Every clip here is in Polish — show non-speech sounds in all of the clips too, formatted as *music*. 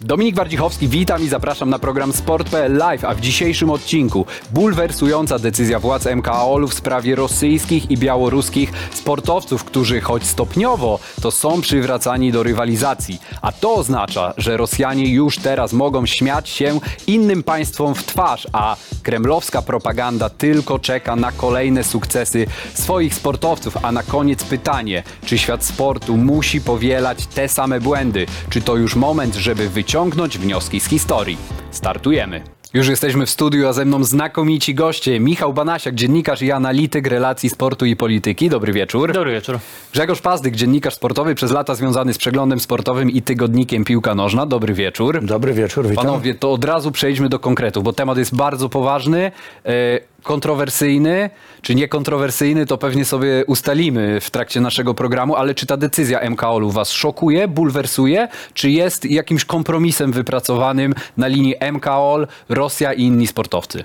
Dominik Wardzichowski, witam i zapraszam na program Sport.pl Live, a w dzisiejszym odcinku bulwersująca decyzja władz MKOL w sprawie rosyjskich i białoruskich sportowców, którzy choć stopniowo, to są przywracani do rywalizacji. A to oznacza, że Rosjanie już teraz mogą śmiać się innym państwom w twarz, a kremlowska propaganda tylko czeka na kolejne sukcesy swoich sportowców. A na koniec pytanie, czy świat sportu musi powielać te same błędy? Czy to już moment, żeby wyciągnąć wnioski z historii? Startujemy. Już jesteśmy w studiu, a ze mną znakomici goście. Michał Banasiak, dziennikarz i analityk relacji sportu i polityki. Dobry wieczór. Dobry wieczór. Grzegorz Pazdyk, dziennikarz sportowy, przez lata związany z przeglądem sportowym i tygodnikiem Piłka Nożna. Dobry wieczór. Dobry wieczór, witam. Panowie, to od razu przejdźmy do konkretów, bo temat jest bardzo poważny, e, kontrowersyjny, czy niekontrowersyjny, to pewnie sobie ustalimy w trakcie naszego programu, ale czy ta decyzja MKOL-u was szokuje, bulwersuje, czy jest jakimś kompromisem wypracowanym na linii MKOL, Rosja i inni sportowcy?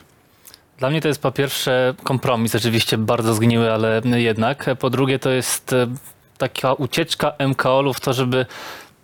Dla mnie to jest po pierwsze kompromis, oczywiście bardzo zgniły, ale jednak. Po drugie to jest e, taka ucieczka MKOL-u w to, żeby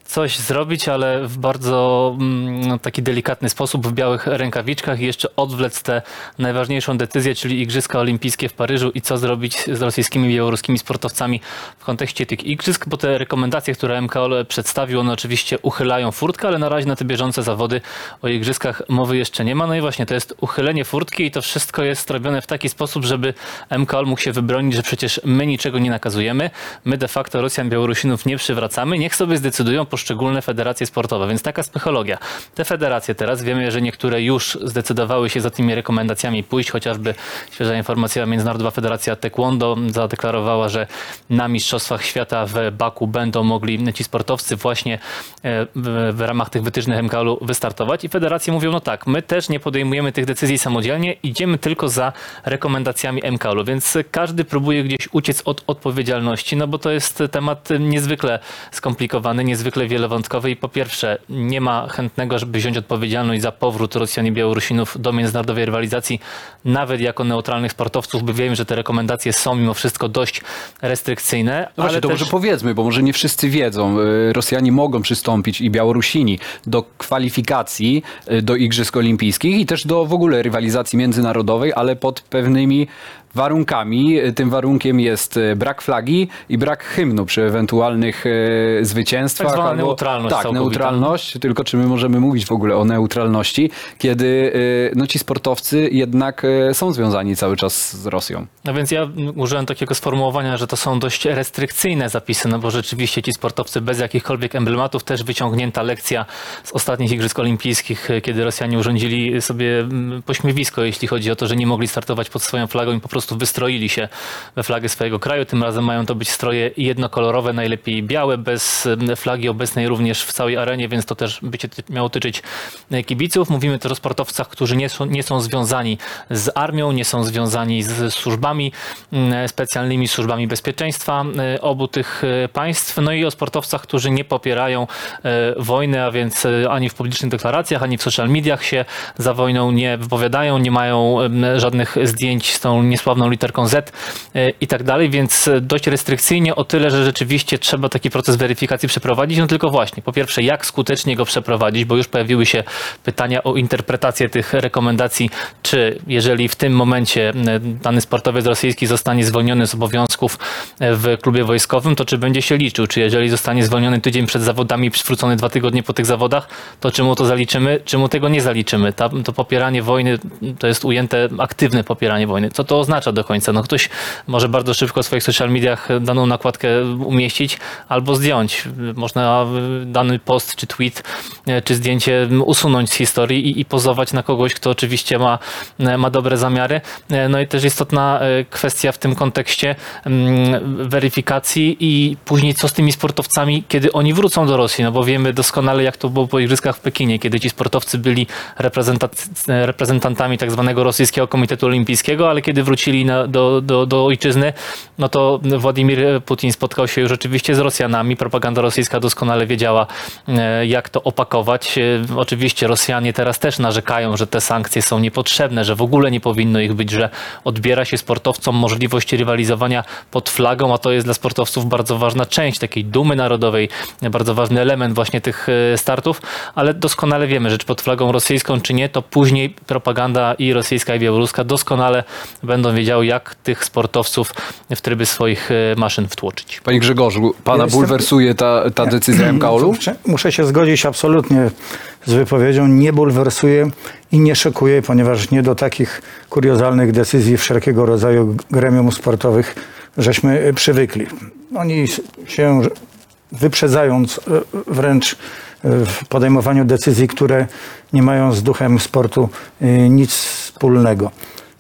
coś zrobić, ale w bardzo mm, taki delikatny sposób, w białych rękawiczkach. I jeszcze odwlec tę najważniejszą decyzję, czyli Igrzyska Olimpijskie w Paryżu i co zrobić z rosyjskimi i białoruskimi sportowcami w kontekście tych igrzysk, bo te rekomendacje, które MKOL przedstawił, one oczywiście uchylają furtkę, ale na razie na te bieżące zawody o igrzyskach mowy jeszcze nie ma. No i właśnie to jest uchylenie furtki i to wszystko jest robione w taki sposób, żeby MKOL mógł się wybronić, że przecież my niczego nie nakazujemy, my de facto Rosjan, Białorusinów nie przywracamy, niech sobie zdecydują poszczególne federacje sportowe, więc taka psychologia. Te federacje teraz, wiemy, że niektóre już zdecydowały się za tymi rekomendacjami pójść, chociażby świeża informacja, Międzynarodowa Federacja Taekwondo zadeklarowała, że na Mistrzostwach Świata w Baku będą mogli ci sportowcy właśnie e, w, ramach tych wytycznych MKL-u wystartować i federacje mówią, no tak, my też nie podejmujemy tych decyzji samodzielnie, idziemy tylko za rekomendacjami MKL-u, więc każdy próbuje gdzieś uciec od odpowiedzialności, no bo to jest temat niezwykle skomplikowany, niezwykle wielowątkowy i po pierwsze nie ma chętnego, żeby wziąć odpowiedzialność za powrót Rosjan i Białorusinów do międzynarodowej rywalizacji, nawet jako neutralnych sportowców, by wiemy, że te rekomendacje są mimo wszystko dość restrykcyjne. No właśnie, ale to też... może powiedzmy, bo może nie wszyscy wiedzą. Y, Rosjanie mogą przystąpić i Białorusini do kwalifikacji y, do Igrzysk Olimpijskich i też do w ogóle rywalizacji międzynarodowej, ale pod pewnymi warunkami. Tym warunkiem jest y, brak flagi i brak hymnu przy ewentualnych y, zwycięstwach. Tak zwana albo- neutralność Tak, całkowita. neutralność, tylko czy my możemy mówić w ogóle o neutralności, kiedy y, no, ci sportowcy jednak y, są związani cały czas z Rosją. No więc ja użyłem takiego sformułowania, że to są dość restrykcyjne zapisy, no bo rzeczywiście ci sportowcy bez jakichkolwiek emblematów, też wyciągnięta lekcja z ostatnich Igrzysk Olimpijskich, kiedy Rosjanie urządzili sobie mm, pośmiewisko, jeśli chodzi o to, że nie mogli startować pod swoją flagą i po prostu wystroili się we flagę swojego kraju. Tym razem mają to być stroje jednokolorowe, najlepiej białe, bez flagi obecnej również w całej arenie, więc to też by się miało tyczyć e, kibiców. Mówimy też o sportowcach, którzy nie są, nie są związani z armią, nie są związani z służbami mm, specjalnymi, służbami bezpieczeństwa e, obu tych e, państw. No i o sportowcach, którzy nie popierają e, wojny, a więc e, ani w publicznych deklaracjach, ani w social mediach się za wojną nie wypowiadają, nie mają żadnych zdjęć z tą niesławną literką Z e, i tak dalej, więc e, dość restrykcyjnie o tyle, że rzeczywiście trzeba taki proces weryfikacji przeprowadzić. No tylko właśnie, po pierwsze, jak skutecznie go przeprowadzić, bo już pojawiły się pytania o interpretację tych rekomendacji, czy jeżeli w tym momencie dany sportowiec rosyjski zostanie zwolniony z obowiązków e, w klubie wojskowym, to czy będzie się liczył, czy jeżeli zostanie zwolniony tydzień przed zawodami przywrócony dwa tygodnie po tych zawodach, to czy mu to zaliczymy, czy mu tego nie zaliczymy. Ta, to popieranie wojny to jest ujęte aktywne popieranie wojny. Co to oznacza do końca? No ktoś może bardzo szybko w swoich social mediach daną nakładkę umieścić albo zdjąć. Można dany post, czy tweet, e, czy zdjęcie usunąć z historii i, i pozować na kogoś, kto oczywiście ma, e, ma dobre zamiary. E, No i też istotna e, kwestia w tym kontekście mm, weryfikacji i później co z tymi sportowcami, kiedy oni wrócą do Rosji, no bo wiemy doskonale jak to było po igrzyskach w Pekinie, kiedy ci sportowcy byli reprezentantami tak zwanego rosyjskiego komitetu olimpijskiego, ale kiedy wrócili na, do, do, do ojczyzny, no to Władimir Putin spotkał się już rzeczywiście z Rosjanami. Propaganda rosyjska doskonale doskonale wiedziała, e, jak to opakować. E, Oczywiście Rosjanie teraz też narzekają, że te sankcje są niepotrzebne, że w ogóle nie powinno ich być, że odbiera się sportowcom możliwość rywalizowania pod flagą, a to jest dla sportowców bardzo ważna część takiej dumy narodowej, bardzo ważny element właśnie tych e, startów, ale doskonale wiemy, że czy pod flagą rosyjską, czy nie, to później propaganda i rosyjska, i białoruska doskonale będą wiedziały, jak tych sportowców w tryby swoich e, maszyn wtłoczyć. Panie Grzegorzu, pana bulwersuje ta, ta decyzja MKOL-u? *clears throat* Muszę- się zgodzić absolutnie z wypowiedzią. Nie bulwersuje i nie szokuje, ponieważ nie do takich kuriozalnych decyzji wszelkiego rodzaju gremium sportowych żeśmy e, przywykli. Oni się wyprzedzając e, wręcz w podejmowaniu decyzji, które nie mają z duchem sportu nic wspólnego.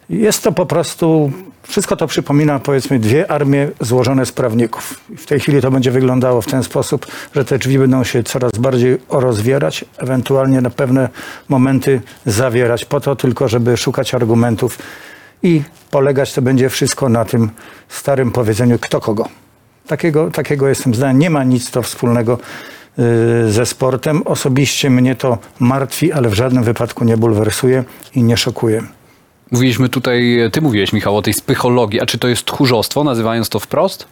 Jest to po prostu, wszystko to przypomina powiedzmy dwie armie złożone z prawników. W tej chwili to będzie wyglądało w ten sposób, że te drzwi będą się coraz bardziej rozwierać, ewentualnie na pewne momenty zawierać, po to tylko, żeby szukać argumentów i polegać to będzie wszystko na tym starym powiedzeniu kto kogo. Takiego, takiego jestem zdania. Nie ma nic to wspólnego y, ze sportem. Osobiście mnie to martwi, ale w żadnym wypadku nie bulwersuje i nie szokuje. Mówiliśmy tutaj, ty mówiłeś Michał o tej spychologii, a czy to jest tchórzostwo, nazywając to wprost?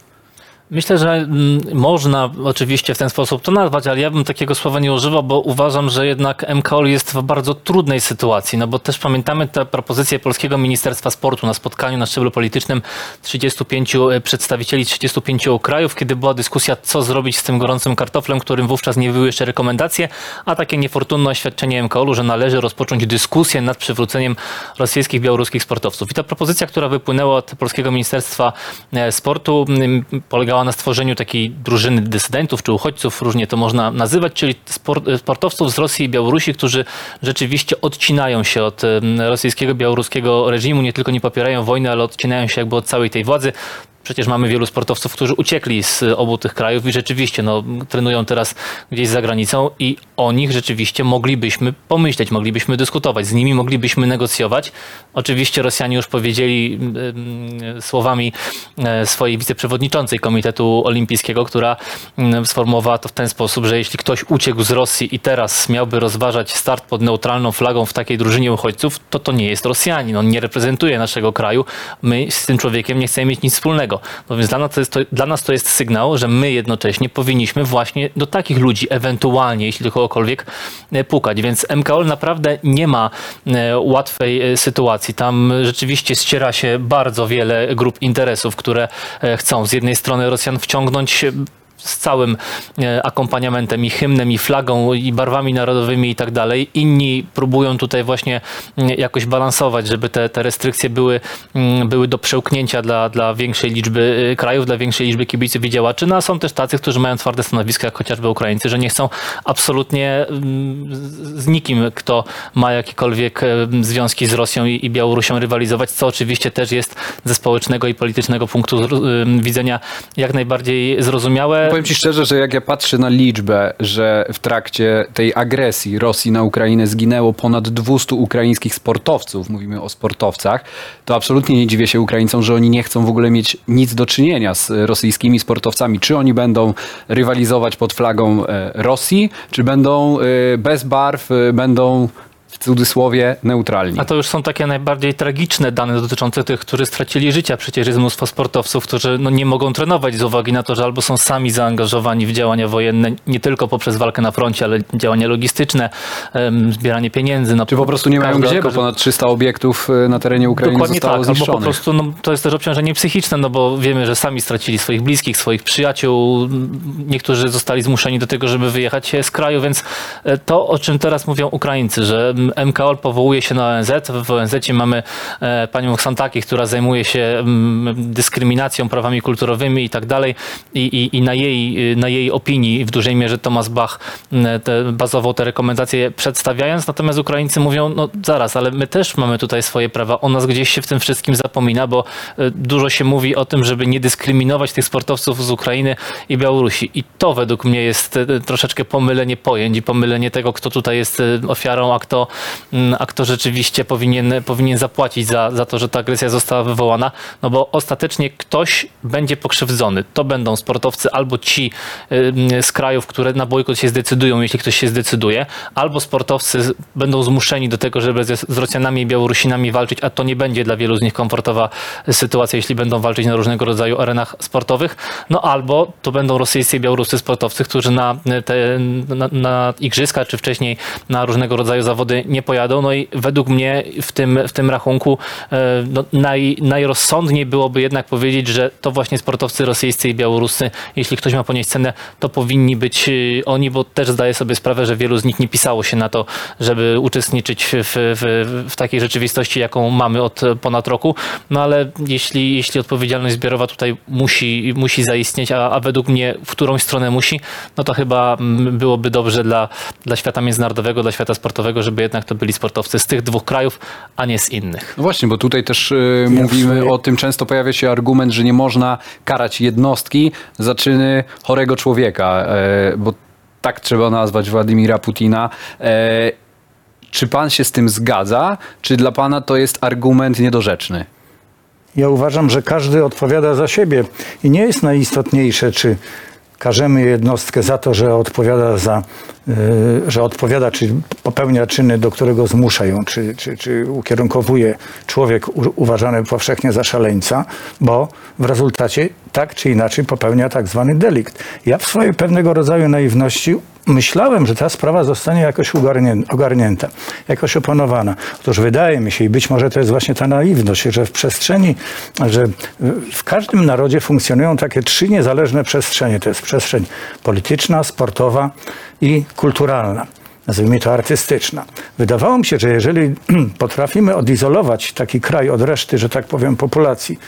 Myślę, że mm, można oczywiście w ten sposób to nazwać, ale ja bym takiego słowa nie używał, bo uważam, że jednak MKOL jest w bardzo trudnej sytuacji, no bo też pamiętamy te propozycje Polskiego Ministerstwa Sportu na spotkaniu na szczeblu politycznym 35 przedstawicieli 35 krajów, kiedy była dyskusja, co zrobić z tym gorącym kartoflem, którym wówczas nie były jeszcze rekomendacje, a takie niefortunne oświadczenie MKOL-u, że należy rozpocząć dyskusję nad przywróceniem rosyjskich, białoruskich sportowców. I ta propozycja, która wypłynęła od Polskiego Ministerstwa e, Sportu, mm, polegała na stworzeniu takiej drużyny dysydentów czy uchodźców, różnie to można nazywać, czyli sport, sportowców z Rosji i Białorusi, którzy rzeczywiście odcinają się od rosyjskiego, białoruskiego reżimu, nie tylko nie popierają wojny, ale odcinają się jakby od całej tej władzy. Przecież mamy wielu sportowców, którzy uciekli z obu tych krajów i rzeczywiście no, trenują teraz gdzieś za granicą i o nich rzeczywiście moglibyśmy pomyśleć, moglibyśmy dyskutować, z nimi moglibyśmy negocjować. Oczywiście Rosjanie już powiedzieli mm, słowami e, swojej wiceprzewodniczącej Komitetu Olimpijskiego, która mm, sformułowała to w ten sposób, że jeśli ktoś uciekł z Rosji i teraz miałby rozważać start pod neutralną flagą w takiej drużynie uchodźców, to to nie jest Rosjanin, on nie reprezentuje naszego kraju. My z tym człowiekiem nie chcemy mieć nic wspólnego. No więc dla nas, to jest, to, dla nas to jest sygnał, że my jednocześnie powinniśmy właśnie do takich ludzi ewentualnie, jeśli do kogokolwiek, e, pukać. Więc MKOL naprawdę nie ma e, łatwej e, sytuacji. Tam rzeczywiście ściera się bardzo wiele grup interesów, które chcą z jednej strony Rosjan wciągnąć z całym e, akompaniamentem i hymnem, i flagą, i barwami narodowymi i tak dalej. Inni próbują tutaj właśnie mm, jakoś balansować, żeby te, te restrykcje były, mm, były do przełknięcia dla, dla większej liczby e, krajów, dla większej liczby kibiców i działaczy. No a są też tacy, którzy mają twarde stanowiska, jak chociażby Ukraińcy, że nie chcą absolutnie mm, z nikim, kto ma jakiekolwiek e, związki z Rosją i, Białorusią rywalizować, co oczywiście też jest ze społecznego i politycznego punktu e, widzenia jak najbardziej zrozumiałe. Powiem ci szczerze, że jak ja patrzę na liczbę, że w trakcie tej agresji Rosji na Ukrainę zginęło ponad 200 ukraińskich sportowców, mówimy o sportowcach, to absolutnie nie dziwię się Ukraińcom, że oni nie chcą w ogóle mieć nic do czynienia z rosyjskimi sportowcami. Czy oni będą rywalizować pod flagą e, Rosji, czy będą e, bez barw, e, będą w cudzysłowie neutralni. A to już są takie najbardziej tragiczne dane dotyczące tych, którzy stracili życia. Przecież jest mnóstwo sportowców, którzy no, nie mogą trenować z uwagi na to, że albo są sami zaangażowani w działania wojenne, nie tylko poprzez walkę na froncie, ale działania logistyczne, zbieranie pieniędzy. No, Czy po prostu nie mają gdzie, bo ponad 300 obiektów e, na terenie Ukrainy Dokładnie zostało tak, albo zniszczonych. po prostu no, to jest też obciążenie psychiczne, no bo wiemy, że sami stracili swoich bliskich, swoich przyjaciół, niektórzy zostali zmuszeni do tego, żeby wyjechać z kraju, więc e, to, o czym teraz mówią Ukraińcy, że MKOL powołuje się na ONZ, w ONZ mamy e, panią Oksantaki, która zajmuje się mm, dyskryminacją, prawami kulturowymi i tak dalej. I, i, na, jej, y, na jej opinii w dużej mierze Thomas Bach mm, te, bazował te rekomendacje przedstawiając, natomiast Ukraińcy mówią, no zaraz, ale my też mamy tutaj swoje prawa, o nas gdzieś się w tym wszystkim zapomina, bo y, dużo się mówi o tym, żeby nie dyskryminować tych sportowców z Ukrainy i Białorusi. I to według mnie jest y, troszeczkę pomylenie pojęć i pomylenie tego, kto tutaj jest ofiarą, a kto mm, a kto rzeczywiście powinien, powinien zapłacić za, za to, że ta agresja została wywołana, no bo ostatecznie ktoś będzie pokrzywdzony. To będą sportowcy albo ci ym, z krajów, które na bojkot się zdecydują, jeśli ktoś się zdecyduje, albo sportowcy będą zmuszeni do tego, żeby z, Rosjanami i Białorusinami walczyć, a to nie będzie dla wielu z nich komfortowa sytuacja, jeśli będą walczyć na różnego rodzaju arenach sportowych, no albo to będą rosyjscy i białoruscy sportowcy, którzy na, te, na, na igrzyska, czy wcześniej na różnego rodzaju zawody nie pojadą, no i według mnie w tym, w tym rachunku e, no, naj, najrozsądniej byłoby jednak powiedzieć, że to właśnie sportowcy rosyjscy i białoruscy, jeśli ktoś ma ponieść cenę, to powinni być e, oni, bo też zdaję sobie sprawę, że wielu z nich nie pisało się na to, żeby uczestniczyć w, w, w takiej rzeczywistości, jaką mamy od ponad roku. No ale jeśli, jeśli odpowiedzialność zbiorowa tutaj musi, musi zaistnieć, a, a według mnie w którąś stronę musi, no to chyba byłoby dobrze dla, dla świata międzynarodowego, dla świata sportowego, żeby jednak to byli sportowcy z tych dwóch krajów, a nie z innych. No właśnie, bo tutaj też y, mówimy o tym, często pojawia się argument, że nie można karać jednostki za czyny chorego człowieka, e, bo tak trzeba nazwać Władimira Putina. E, czy pan się z tym zgadza, czy dla pana to jest argument niedorzeczny? Ja uważam, że każdy odpowiada za siebie i nie jest najistotniejsze, czy karzemy jednostkę za to, że odpowiada za, y, że odpowiada, czy popełnia czyny, do którego zmusza ją, czy, czy, czy ukierunkowuje człowiek uważany powszechnie za szaleńca, bo w rezultacie tak czy inaczej popełnia tak zwany delikt. Ja w swojej pewnego rodzaju naiwności myślałem, że ta sprawa zostanie jakoś ogarnięta, jakoś opanowana. Otóż wydaje mi się, i być może to jest właśnie ta naiwność, że w przestrzeni, że w każdym narodzie funkcjonują takie trzy niezależne przestrzenie. To jest przestrzeń polityczna, sportowa i kulturalna. Nazwijmy to artystyczna. Wydawało mi się, że jeżeli *clears throat* potrafimy odizolować taki kraj od reszty, że tak powiem, populacji,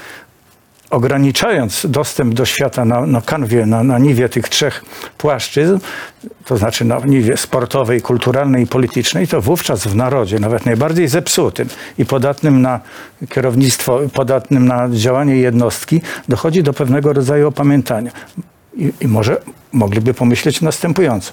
ograniczając dostęp do świata na, na kanwie, na, na niwie tych trzech płaszczyzn, to znaczy na niwie sportowej, kulturalnej i politycznej, to wówczas w narodzie, nawet najbardziej zepsutym i podatnym na kierownictwo, podatnym na działanie jednostki, dochodzi do pewnego rodzaju opamiętania. I, i może mogliby pomyśleć następująco.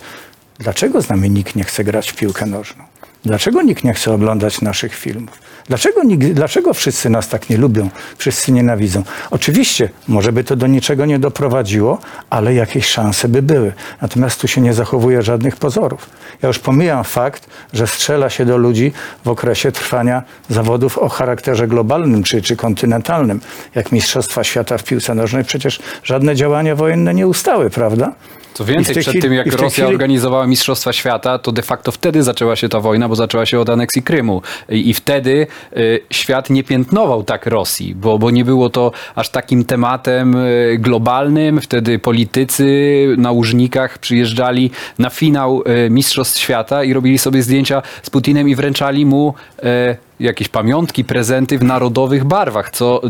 Dlaczego z nami nikt nie chce grać w piłkę nożną? Dlaczego nikt nie chce oglądać naszych filmów? Dlaczego, nikt, dlaczego wszyscy nas tak nie lubią, wszyscy nienawidzą? Oczywiście, może by to do niczego nie doprowadziło, ale jakieś szanse by były. Natomiast tu się nie zachowuje żadnych pozorów. Ja już pomijam fakt, że strzela się do ludzi w okresie trwania zawodów o charakterze globalnym czy, czy kontynentalnym, jak Mistrzostwa Świata w piłce nożnej. Przecież żadne działania wojenne nie ustały, prawda? Co więcej, przed chwili- tym jak Rosja chwili- organizowała Mistrzostwa Świata, to de facto wtedy zaczęła się ta wojna, bo zaczęła się od aneksji Krymu. I, i wtedy y, świat nie piętnował tak Rosji, bo, bo nie było to aż takim tematem y, globalnym. Wtedy politycy na łużnikach przyjeżdżali na finał y, Mistrzostw Świata i robili sobie zdjęcia z Putinem i wręczali mu y, jakieś pamiątki, prezenty w narodowych barwach, co,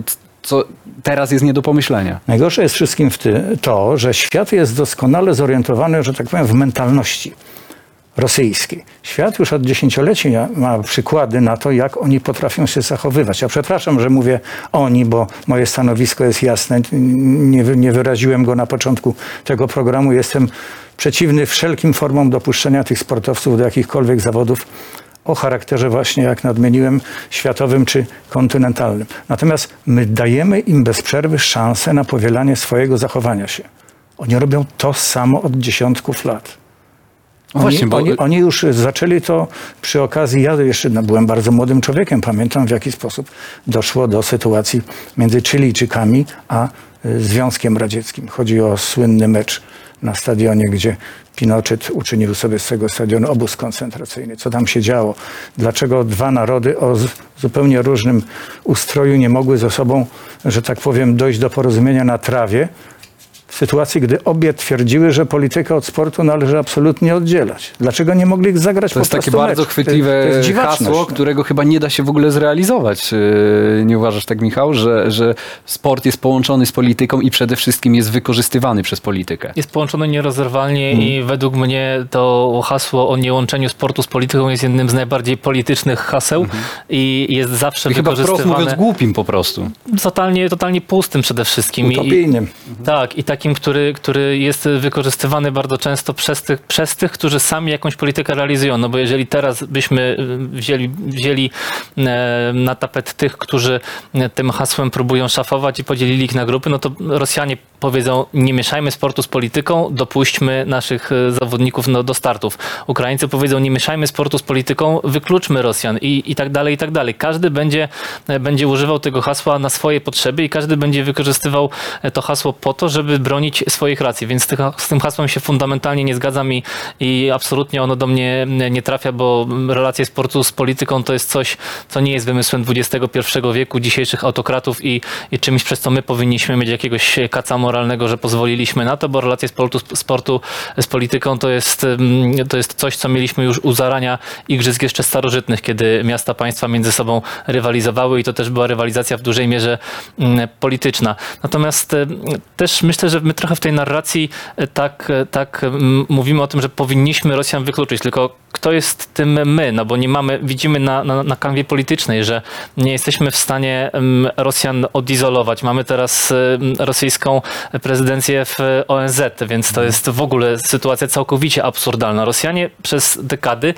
co teraz jest nie do pomyślenia. Najgorsze jest wszystkim w ty, to, że świat jest doskonale zorientowany, że tak powiem, w mentalności rosyjskiej. Świat już od dziesięcioleci ma przykłady na to, jak oni potrafią się zachowywać. Ja przepraszam, że mówię oni, bo moje stanowisko jest jasne. Nie, nie wyraziłem go na początku tego programu. Jestem przeciwny wszelkim formom dopuszczenia tych sportowców do jakichkolwiek zawodów o charakterze właśnie, jak nadmieniłem, światowym czy kontynentalnym. Natomiast my dajemy im bez przerwy szansę na powielanie swojego zachowania się. Oni robią to samo od dziesiątków lat. Oni, właśnie, bo- oni, oni już zaczęli to przy okazji, ja jeszcze byłem bardzo młodym człowiekiem, pamiętam w jaki sposób doszło do sytuacji między Chilijczykami a y, Związkiem Radzieckim. Chodzi o słynny mecz na stadionie, gdzie Pinochet uczynił sobie z tego stadionu obóz koncentracyjny. Co tam się działo? Dlaczego dwa narody o zupełnie różnym ustroju nie mogły ze sobą, że tak powiem, dojść do porozumienia na trawie? W sytuacji, gdy obie twierdziły, że politykę od sportu należy absolutnie oddzielać. Dlaczego nie mogli zagrać To po jest takie prostu bardzo chwytliwe to, to jest hasło, no. którego chyba nie da się w ogóle zrealizować. Yy, Nie uważasz tak, Michał, że, że sport jest połączony z polityką i przede wszystkim jest wykorzystywany przez politykę? Jest połączone nierozerwalnie Mhm. i według mnie to hasło o niełączeniu sportu z polityką jest jednym z najbardziej politycznych haseł i jest zawsze I chyba wprost wykorzystywane mówiąc głupim po prostu. totalnie, totalnie pustym przede wszystkim. I- Utopijnym. Tak, i takie takim, który, który jest wykorzystywany bardzo często przez tych, przez tych, którzy sami jakąś politykę realizują. No bo jeżeli teraz byśmy y, wzięli, wzięli e, na tapet tych, którzy e, tym hasłem próbują szafować i podzielili ich na grupy, no to Rosjanie powiedzą, nie mieszajmy sportu z polityką, dopuśćmy naszych e, zawodników no, do startów. Ukraińcy powiedzą, nie mieszajmy sportu z polityką, wykluczmy Rosjan i, i tak dalej, i tak dalej. Każdy będzie, e, będzie używał tego hasła na swoje potrzeby i każdy będzie wykorzystywał e, to hasło po to, żeby bronić swoich racji. Więc z tym hasłem się fundamentalnie nie zgadzam i, i absolutnie ono do mnie nie trafia, bo relacje sportu z polityką to jest coś, co nie jest wymysłem XXI wieku, dzisiejszych autokratów i, i czymś, przez co my powinniśmy mieć jakiegoś kaca moralnego, że pozwoliliśmy na to, bo relacje sportu, sportu z polityką to jest, mm, to jest coś, co mieliśmy już u zarania igrzysk jeszcze starożytnych, kiedy miasta państwa między sobą rywalizowały i to też była rywalizacja w dużej mierze mm, polityczna. Natomiast e, też myślę, że my trochę w tej narracji e, tak, e, tak mm, mówimy o tym, że powinniśmy Rosjan wykluczyć, tylko kto jest tym my? No bo nie mamy, widzimy na, na, na kanwie politycznej, że nie jesteśmy w stanie Rosjan odizolować. Mamy teraz rosyjską prezydencję w ONZ, więc to jest w ogóle sytuacja całkowicie absurdalna. Rosjanie przez dekady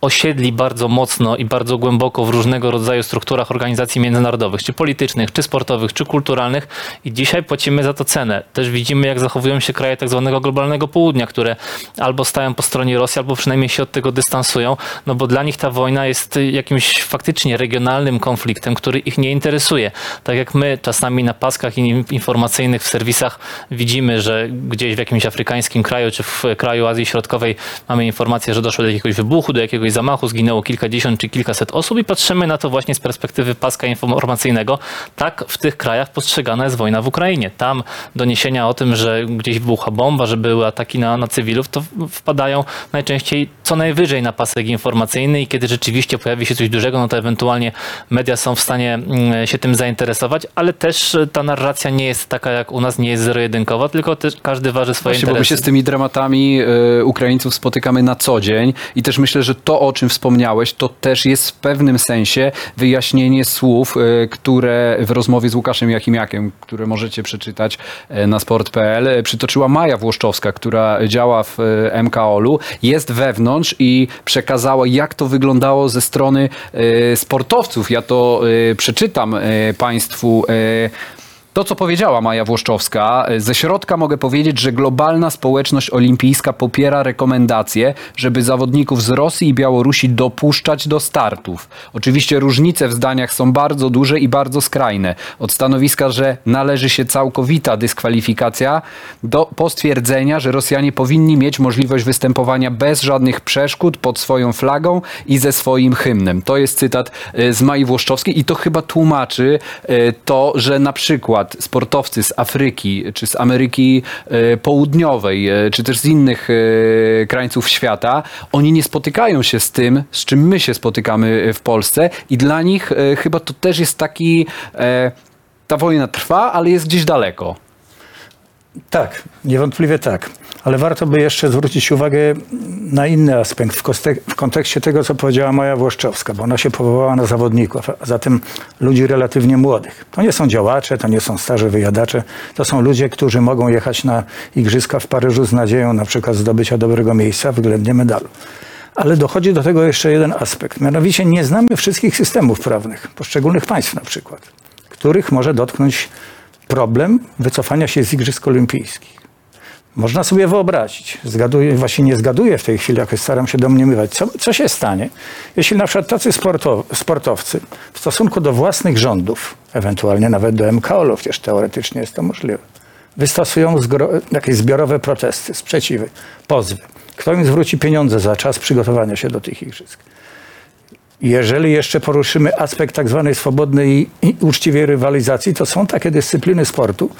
osiedli bardzo mocno i bardzo głęboko w różnego rodzaju strukturach organizacji międzynarodowych, czy politycznych, czy sportowych, czy kulturalnych i dzisiaj płacimy za to cenę. Też widzimy, jak zachowują się kraje tak zwanego globalnego południa, które albo stają po stronie Rosji, albo przynajmniej się od tego dystansują, no bo dla nich ta wojna jest jakimś faktycznie regionalnym konfliktem, który ich nie interesuje. Tak jak my czasami na paskach in- informacyjnych w serwisach widzimy, że gdzieś w jakimś afrykańskim kraju, czy w kraju Azji Środkowej mamy informację, że doszło do jakiegoś wybuchu, do jakiegoś zamachu, zginęło kilkadziesiąt czy kilkaset osób i patrzymy na to właśnie z perspektywy paska informacyjnego. Tak w tych krajach postrzegana jest wojna w Ukrainie. Tam doniesienia o tym, że gdzieś wybucha bomba, że były ataki na, na cywilów, to wpadają najczęściej co najwyżej na pasek informacyjny i kiedy rzeczywiście pojawi się coś dużego, no to ewentualnie media są w stanie mm, się tym zainteresować, ale też e, ta narracja nie jest taka jak u nas, nie jest zero-jedynkowa, tylko też każdy waży swoje Właśnie, bo my interesy. się z tymi dramatami e, Ukraińców spotykamy na co dzień i też myślę, że to, o czym wspomniałeś, to też jest w pewnym sensie wyjaśnienie słów, e, które w rozmowie z Łukaszem Jakimiakiem, które możecie przeczytać e, na sport.pl, e, przytoczyła Maja Włoszczowska, która działa w MKOL-u, jest wewnątrz i przekazała, jak to wyglądało ze strony sportowców. Ja to przeczytam Państwu. E, to, co powiedziała Maja Włoszczowska, ze środka mogę powiedzieć, że globalna społeczność olimpijska popiera rekomendacje, żeby zawodników z Rosji i Białorusi dopuszczać do startów. Oczywiście różnice w zdaniach są bardzo duże i bardzo skrajne. Od stanowiska, że należy się całkowita dyskwalifikacja, do postwierdzenia, że Rosjanie powinni mieć możliwość występowania bez żadnych przeszkód pod swoją flagą i ze swoim hymnem. To jest cytat e, z Mai Włoszczowskiej i to chyba tłumaczy e, to, że na przykład sportowcy z Afryki, czy z Ameryki e, Południowej, e, czy też z innych e, krańców świata, oni nie spotykają się z tym, z czym my się spotykamy w Polsce i dla nich chyba to też jest taki, ta wojna trwa, ale jest gdzieś daleko. Tak, niewątpliwie tak. Ale warto by jeszcze zwrócić uwagę na inny aspekt w, kostek- w kontekście tego, co powiedziała Maja Włoszczowska, bo ona się powołała na zawodników, a zatem ludzi relatywnie młodych. To nie są działacze, to nie są starzy wyjadacze, to są ludzie, którzy mogą jechać na igrzyska w Paryżu z nadzieją na przykład zdobycia dobrego miejsca względnie medalu. Ale dochodzi do tego jeszcze jeden aspekt. Mianowicie nie znamy wszystkich systemów prawnych poszczególnych państw na przykład, których może dotknąć problem wycofania się z Igrzysk Olimpijskich. Można sobie wyobrazić, zgaduję, właśnie nie zgaduję w tej chwili, jakoś staram się domniemywać, co, co się stanie, jeśli na przykład tacy sportow, sportowcy w stosunku do własnych rządów, ewentualnie nawet do MKOL-u, przecież teoretycznie jest to możliwe, wystosują zgro- jakieś zbiorowe protesty, sprzeciwy, pozwy. Kto im zwróci pieniądze za czas przygotowania się do tych igrzysk? Jeżeli jeszcze poruszymy aspekt tak zwanej swobodnej i uczciwej rywalizacji, to są takie dyscypliny sportu,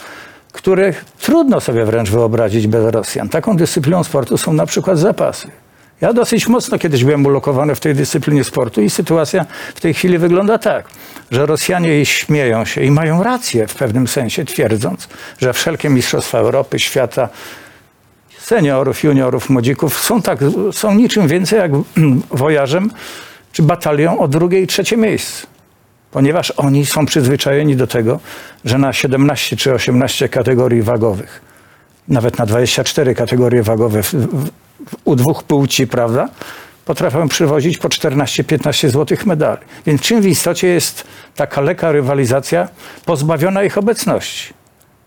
które trudno sobie wręcz wyobrazić bez Rosjan. Taką dyscypliną sportu są na przykład zapasy. Ja dosyć mocno kiedyś byłem ulokowany w tej dyscyplinie sportu i sytuacja w tej chwili wygląda tak, że Rosjanie śmieją się i mają rację w pewnym sensie, twierdząc, że wszelkie mistrzostwa Europy, świata, seniorów, juniorów, młodzików są, tak, są niczym więcej jak *clears throat* wojarzem czy batalią o drugie i trzecie miejsce. Ponieważ oni są przyzwyczajeni do tego, że na 17 czy 18 kategorii wagowych nawet na 24 kategorie wagowe w, w, u dwóch płci, prawda? Potrafią przywozić po 14-15 złotych medali. Więc czym w istocie jest taka lekka rywalizacja pozbawiona ich obecności?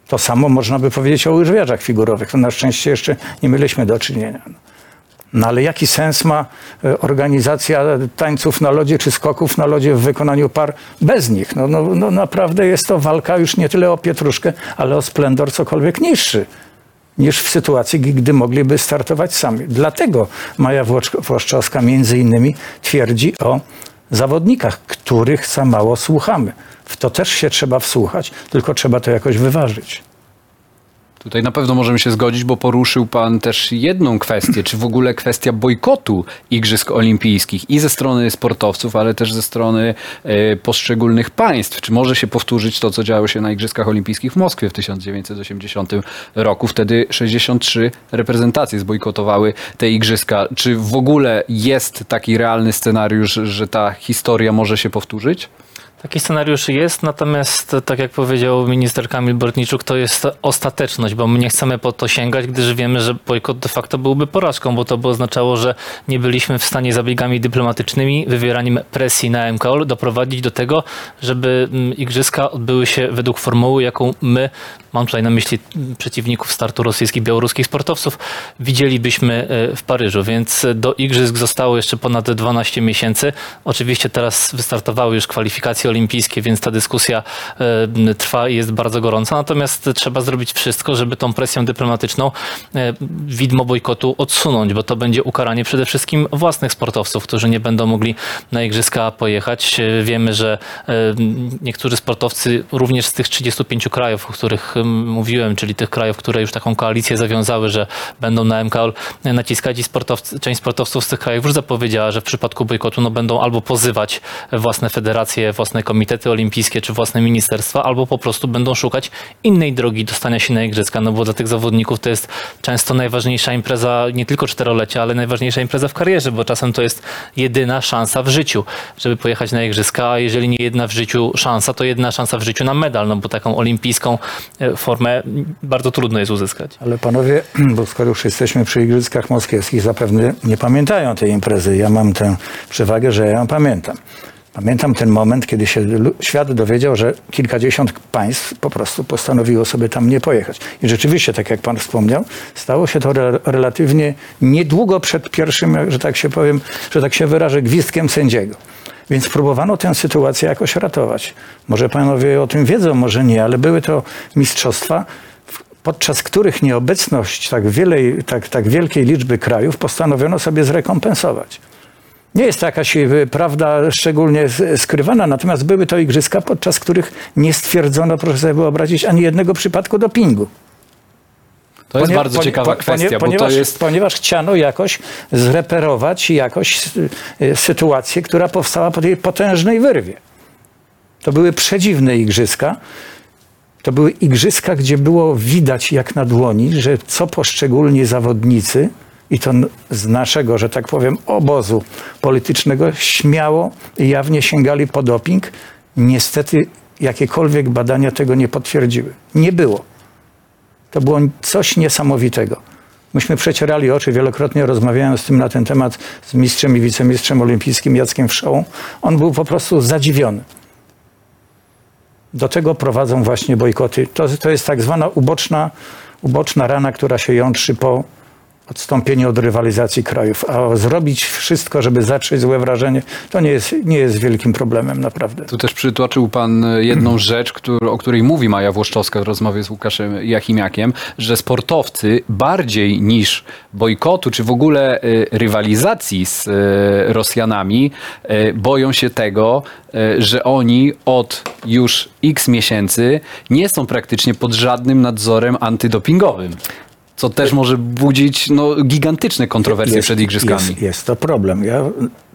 To samo można by powiedzieć o łyżwiarzach figurowych. To na szczęście jeszcze nie mieliśmy do czynienia. No. Ale jaki sens ma e, organizacja tańców na lodzie czy skoków na lodzie w wykonaniu par bez nich? No, no, no naprawdę jest to walka już nie tyle o pietruszkę, ale o splendor cokolwiek niższy niż w sytuacji, gdy mogliby startować sami. Dlatego Maja Włoszczowska między innymi twierdzi o zawodnikach, których za mało słuchamy. W to też się trzeba wsłuchać, tylko trzeba to jakoś wyważyć. Tutaj na pewno możemy się zgodzić, bo poruszył Pan też jedną kwestię, czy w ogóle kwestia bojkotu Igrzysk Olimpijskich i ze strony sportowców, ale też ze strony e, poszczególnych państw. Czy może się powtórzyć to, co działo się na Igrzyskach Olimpijskich w Moskwie w 1980 roku? Wtedy 63 reprezentacje zbojkotowały te Igrzyska. Czy w ogóle jest taki realny scenariusz, że ta historia może się powtórzyć? Taki scenariusz jest, natomiast tak jak powiedział minister Kamil Bortniczuk, to jest ostateczność, bo my nie chcemy po to sięgać, gdyż wiemy, że bojkot de facto byłby porażką, bo to by oznaczało, że nie byliśmy w stanie zabiegami dyplomatycznymi, wywieraniem presji na MKOL doprowadzić do tego, żeby mm, igrzyska odbyły się według formuły, jaką my, mam tutaj na myśli mm, przeciwników startu rosyjskich, białoruskich sportowców, widzielibyśmy e, w Paryżu, więc do igrzysk zostało jeszcze ponad 12 miesięcy. Oczywiście teraz wystartowały już kwalifikacje olimpijskie, więc ta dyskusja e, trwa i jest bardzo gorąca. Natomiast trzeba zrobić wszystko, żeby tą presją dyplomatyczną e, widmo bojkotu odsunąć, bo to będzie ukaranie przede wszystkim własnych sportowców, którzy nie będą mogli na igrzyska pojechać. E, Wiemy, że niektórzy sportowcy również z tych 35 krajów, o których em, mówiłem, czyli tych krajów, które już taką koalicję zawiązały, że będą na MKOL naciskać i sportowcy, część sportowców z tych krajów już zapowiedziała, że w przypadku bojkotu no, będą albo pozywać własne federacje, własne komitety olimpijskie czy własne ministerstwa, albo po prostu będą szukać innej drogi dostania się na igrzyska, no bo dla tych zawodników to jest często najważniejsza impreza, nie tylko czterolecia, ale najważniejsza impreza w karierze, bo czasem to jest jedyna szansa w życiu, żeby pojechać na igrzyska, a jeżeli nie jedna w życiu szansa, to jedna szansa w życiu na medal, no bo taką olimpijską e, formę bardzo trudno jest uzyskać. Ale panowie, *clears throat* bo skoro już jesteśmy przy Igrzyskach Moskiewskich, zapewne nie pamiętają tej imprezy. Ja mam tę przewagę, że ja ją pamiętam. Pamiętam ten moment, kiedy się świat dowiedział, że kilkadziesiąt państw po prostu postanowiło sobie tam nie pojechać. I rzeczywiście, tak jak pan wspomniał, stało się to re- relatywnie niedługo przed pierwszym, że tak się powiem, że tak się wyrażę, gwizdkiem sędziego. Więc próbowano tę sytuację jakoś ratować. Może panowie o tym wiedzą, może nie, ale były to mistrzostwa, podczas których nieobecność tak, wielej, tak, tak wielkiej liczby krajów postanowiono sobie zrekompensować. Nie jest to jakaś e, prawda szczególnie skrywana, natomiast były to igrzyska, podczas których nie stwierdzono, proszę sobie wyobrazić, ani jednego przypadku dopingu. To jest Ponie- bardzo ciekawa kwestia, bo ponieważ, to jest... ponieważ chciano jakoś zreperować jakoś y, sytuację, która powstała po tej potężnej wyrwie. To były przedziwne igrzyska. To były igrzyska, gdzie było widać jak na dłoni, że co poszczególni zawodnicy, i to z naszego, że tak powiem, obozu politycznego, śmiało i jawnie sięgali po doping. Niestety jakiekolwiek badania tego nie potwierdziły. Nie było. To było coś niesamowitego. Myśmy przecierali oczy, wielokrotnie rozmawiałem z tym na ten temat z mistrzem i wicemistrzem olimpijskim Jackiem Wszołą. On był po prostu zadziwiony. Do tego prowadzą właśnie bojkoty. To, to jest tak zwana uboczna, uboczna rana, która się jątrzy po odstąpieniu od rywalizacji krajów. A zrobić wszystko, żeby zatrzeć złe wrażenie, to nie jest, nie jest wielkim problemem, naprawdę. Tu też przytoczył pan jedną *clears throat* rzecz, któr- o której mówi Maja Włoszczowska w rozmowie z Łukaszem Jachimiakiem, że sportowcy bardziej niż bojkotu, czy w ogóle e, rywalizacji z e, Rosjanami, e, boją się tego, że oni od już x miesięcy nie są praktycznie pod żadnym nadzorem antydopingowym. Co też może budzić no, gigantyczne kontrowersje przed igrzyskami. Jest, jest to problem. Ja,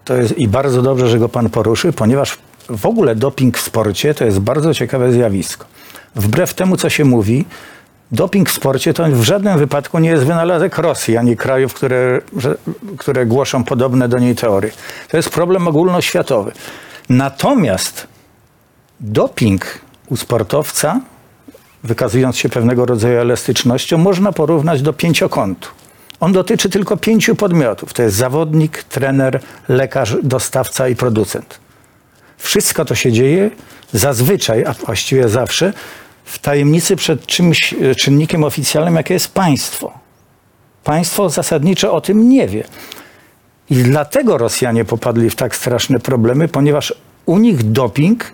to jest, I bardzo dobrze, że go pan poruszył, ponieważ w ogóle doping w sporcie to jest bardzo ciekawe zjawisko. Wbrew temu, co się mówi, doping w sporcie to w żadnym wypadku nie jest wynalazek Rosji, ani krajów, które, które głoszą podobne do niej teorie. To jest problem ogólnoświatowy. Natomiast doping u sportowca wykazując się pewnego rodzaju elastycznością, można porównać do pięciokątu. On dotyczy tylko pięciu podmiotów. To jest zawodnik, trener, lekarz, dostawca i producent. Wszystko to się dzieje zazwyczaj, a właściwie zawsze, w tajemnicy przed czymś e, czynnikiem oficjalnym, jakie jest państwo. Państwo zasadniczo o tym nie wie. I dlatego Rosjanie popadli w tak straszne problemy, ponieważ u nich doping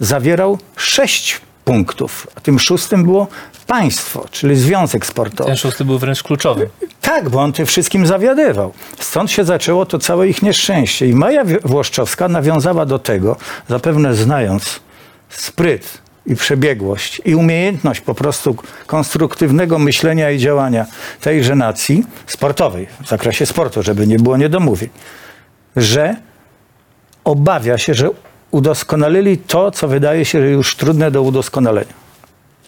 zawierał sześć punktów, a tym szóstym było państwo, czyli związek sportowy. Ten szósty był wręcz kluczowy. Tak, bo on tym wszystkim zawiadywał. Stąd się zaczęło to całe ich nieszczęście. I Maja Włoszczowska nawiązała do tego, zapewne znając spryt i przebiegłość i umiejętność po prostu konstruktywnego myślenia i działania tejże nacji sportowej, w zakresie sportu, żeby nie było niedomówień, że obawia się, że udoskonalili to, co wydaje się już trudne do udoskonalenia.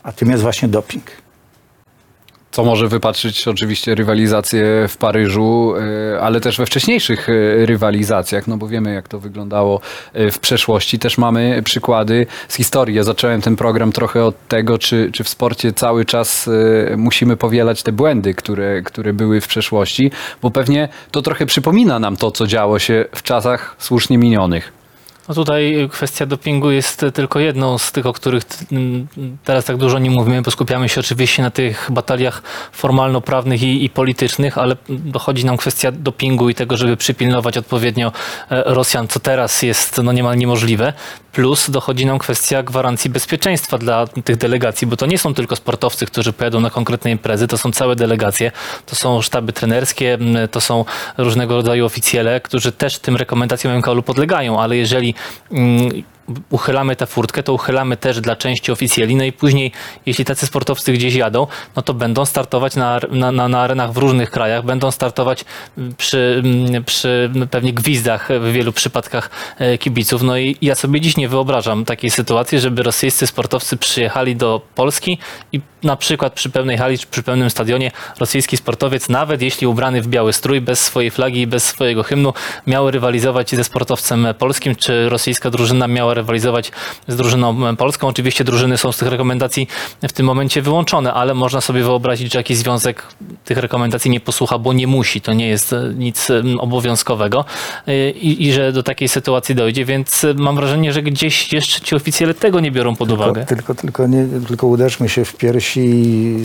A tym jest właśnie doping. Co może wypatrzyć oczywiście rywalizację w Paryżu, e, ale też we wcześniejszych e, rywalizacjach, no bo wiemy jak to wyglądało e, w przeszłości. Też mamy przykłady z historii. Ja zacząłem ten program trochę od tego, czy, czy w sporcie cały czas musimy powielać te błędy, które, które były w przeszłości, bo pewnie to trochę przypomina nam to, co działo się w czasach słusznie minionych. No tutaj kwestia dopingu jest tylko jedną z tych, o których teraz tak dużo nie mówimy, bo skupiamy się oczywiście na tych bataliach formalno-prawnych i, i politycznych, ale dochodzi nam kwestia dopingu i tego, żeby przypilnować odpowiednio e, Rosjan, co teraz jest no niemal niemożliwe. Plus dochodzi nam kwestia gwarancji bezpieczeństwa dla tych delegacji, bo to nie są tylko sportowcy, którzy pojadą na konkretne imprezy, to są całe delegacje, to są sztaby trenerskie, to są różnego rodzaju oficjele, którzy też tym rekomendacjom MKOL-u podlegają, ale jeżeli mm, uchylamy tę furtkę, to uchylamy też dla części oficjeli, no i później, jeśli tacy sportowcy gdzieś jadą, no to będą startować na, na, na, na arenach w różnych krajach, będą startować przy, przy pewnie gwizdach w wielu przypadkach e, kibiców. No i ja sobie dziś nie wyobrażam takiej sytuacji, żeby rosyjscy sportowcy przyjechali do Polski i na przykład przy pełnej hali czy przy pełnym stadionie rosyjski sportowiec, nawet jeśli ubrany w biały strój, bez swojej flagi i bez swojego hymnu, miał rywalizować ze sportowcem polskim, czy rosyjska drużyna miała rywalizować z drużyną polską. Oczywiście drużyny są z tych rekomendacji w tym momencie wyłączone, ale można sobie wyobrazić, że jakiś związek tych rekomendacji nie posłucha, bo nie musi, to nie jest e, nic em, obowiązkowego e, i, i że do takiej sytuacji dojdzie, więc e, mam wrażenie, że gdzieś jeszcze ci oficjele tego nie biorą pod uwagę. Tylko, tylko, tylko, nie, tylko uderzmy się w piersi i,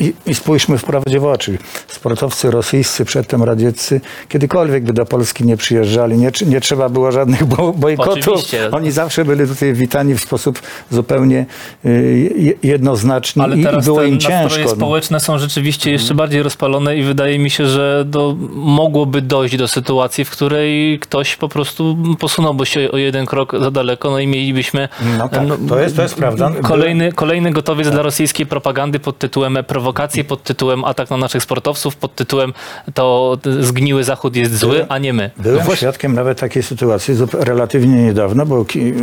i, i spójrzmy wprawdzie w oczy. Sportowcy rosyjscy, przedtem radzieccy, kiedykolwiek by do Polski nie przyjeżdżali, nie, nie trzeba było żadnych bo, bojkotów. Oczywiście. Oni zawsze byli tutaj witani w sposób zupełnie y, je- jednoznaczny Ale i, teraz było te im ciężko. no. społeczne są rzeczywiście jeszcze bardziej rozpalone i wydaje mi się, że do, mogłoby dojść do sytuacji, w której ktoś po prostu posunąłby się o jeden krok za daleko, no i mielibyśmy No tak, to jest- to jest prawda. Kolejny, kolejny gotowiec dla rosyjskiej propagandy pod tytułem prowokacje, pod tytułem atak na naszych sportowców, pod tytułem to zgniły Zachód jest zły, a nie my. Byłem świadkiem nawet takiej sytuacji relatywnie niedawno, bo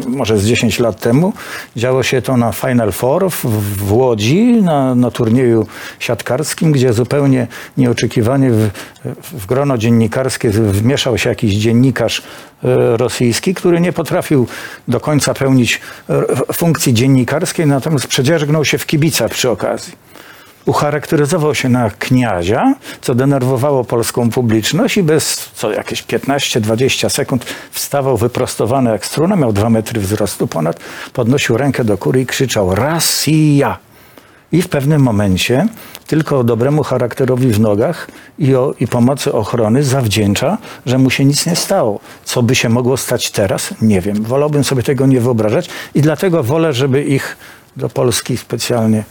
może z 10 lat temu działo się to na Final Four w, w Łodzi, na, na turnieju siatkarskim, gdzie zupełnie nieoczekiwanie w, w grono dziennikarskie wmieszał się jakiś dziennikarz e, rosyjski, który nie potrafił do końca pełnić e, funkcji dziennikarskiej, natomiast przedzierzgnął się w kibica przy okazji ucharakteryzował się na kniazia, co denerwowało polską publiczność i bez co jakieś 15-20 sekund wstawał wyprostowany jak struna, miał dwa metry wzrostu ponad, podnosił rękę do góry i krzyczał Rosja! I w pewnym momencie tylko dobremu charakterowi w nogach i, o, i pomocy ochrony zawdzięcza, że mu się nic nie stało. Co by się mogło stać teraz? Nie wiem. Wolałbym sobie tego nie wyobrażać i dlatego wolę, żeby ich do Polski specjalnie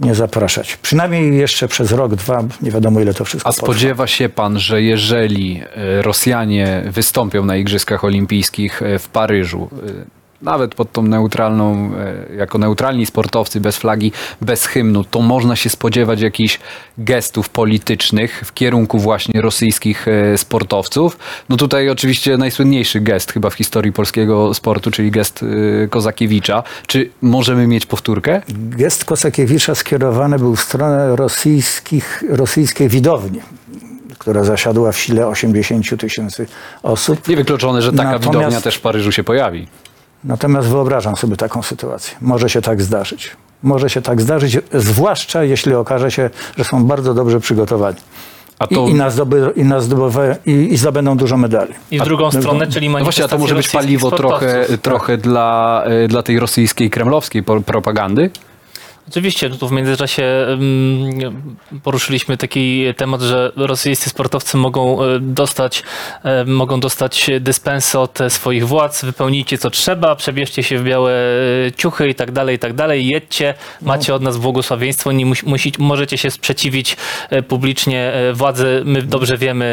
nie zapraszać. Przynajmniej jeszcze przez rok, dwa, nie wiadomo ile to wszystko A potrwa. spodziewa się pan, że jeżeli e, Rosjanie wystąpią na Igrzyskach Olimpijskich e, w Paryżu, e, nawet pod tą neutralną, e, jako neutralni sportowcy, bez flagi, bez hymnu, to można się spodziewać jakichś gestów politycznych w kierunku właśnie rosyjskich e, sportowców. No tutaj oczywiście najsłynniejszy gest chyba w historii polskiego sportu, czyli gest e, Kozakiewicza. Czy możemy mieć powtórkę? Gest Kosakiewicza skierowany był w stronę rosyjskich, rosyjskiej widowni, która zasiadła w sile 80 tysięcy osób. Niewykluczone, że taka Natomiast- widownia też w Paryżu się pojawi. Natomiast wyobrażam sobie taką sytuację. Może się tak zdarzyć. Może się tak zdarzyć, zwłaszcza jeśli okaże się, że są bardzo dobrze przygotowani. A to, I, i, nas zdoby, i, nas zdobywa, i, i zdobędą dużo medali. I w drugą stronę, czyli no właśnie, a to może być paliwo trochę, trochę dla, y, dla tej rosyjskiej, kremlowskiej propagandy? Oczywiście, no tu w międzyczasie mm, poruszyliśmy taki temat, że rosyjscy sportowcy mogą e, dostać, e, mogą dostać dyspensy od swoich władz, wypełnijcie co trzeba, przebierzcie się w białe e, ciuchy i tak dalej, i tak dalej, jedźcie, macie od nas błogosławieństwo, nie musi, możecie się sprzeciwić publicznie władzy, my dobrze wiemy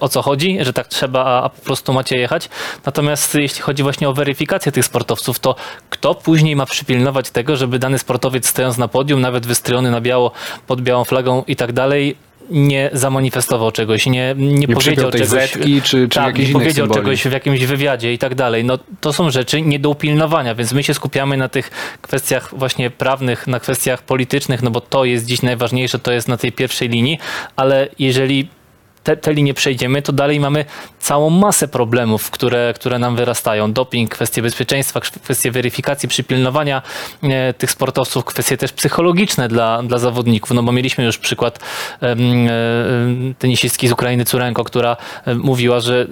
o co chodzi, że tak trzeba, a, a po prostu macie jechać. Natomiast jeśli chodzi właśnie o weryfikację tych sportowców, to kto później ma przypilnować tego, żeby dany sportowiec stojąc na podium, nawet wystrojony na biało, pod białą flagą i tak dalej, nie zamanifestował czegoś, nie, nie, Nie powiedział czegoś. zetki, czy, czy tak, nie powiedział symboli? czegoś w jakimś wywiadzie i tak dalej. No, to są rzeczy nie do upilnowania, więc my się skupiamy na tych kwestiach właśnie prawnych, na kwestiach politycznych, no bo to jest dziś najważniejsze, to jest na tej pierwszej linii, ale jeżeli te, te linie przejdziemy, to dalej mamy całą masę problemów, które, które nam wyrastają. Doping, kwestie bezpieczeństwa, kwestie weryfikacji, przypilnowania e, tych sportowców, kwestie też psychologiczne dla, dla zawodników, no bo mieliśmy już przykład em, e, tenisistki z Ukrainy Curenko, która e, mówiła, że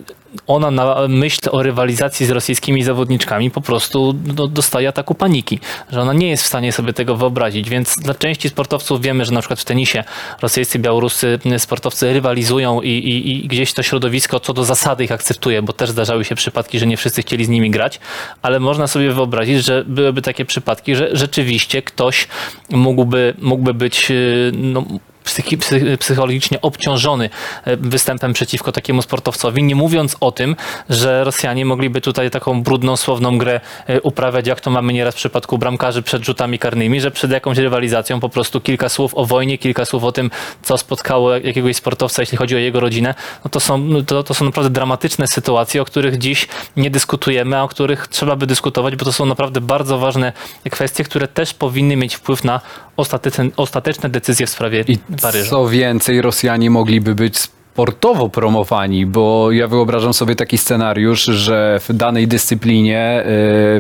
ona na myśl o rywalizacji z rosyjskimi zawodniczkami po prostu no, dostaje ataku paniki, że ona nie jest w stanie sobie tego wyobrazić, więc dla części sportowców wiemy, że na przykład w tenisie rosyjscy, białoruscy sportowcy rywalizują i, i, i gdzieś to środowisko co do zasady ich akceptuje, bo też zdarzały się przypadki, że nie wszyscy chcieli z nimi grać, ale można sobie wyobrazić, że byłyby takie przypadki, że rzeczywiście ktoś mógłby, mógłby być yy, no, psychi- psy- psychologicznie obciążony e, występem przeciwko takiemu sportowcowi, nie mówiąc o tym, że Rosjanie mogliby tutaj taką brudną, słowną grę e, uprawiać, jak to mamy nieraz w przypadku bramkarzy przed rzutami karnymi, że przed jakąś rywalizacją po prostu kilka słów o wojnie, kilka słów o tym, co spotkało jakiegoś sportowca, jeśli chodzi o jego rodzinę, no to są, no to, to są naprawdę dramatyczne sytuacje, o których dziś nie dyskutujemy, a o których trzeba by dyskutować, bo to są naprawdę bardzo ważne kwestie, które też powinny mieć wpływ na ostateczne, ostateczne decyzje w sprawie I Paryża. co więcej, Rosjanie mogliby być sportowo promowani, bo ja wyobrażam sobie taki scenariusz, że w danej dyscyplinie e,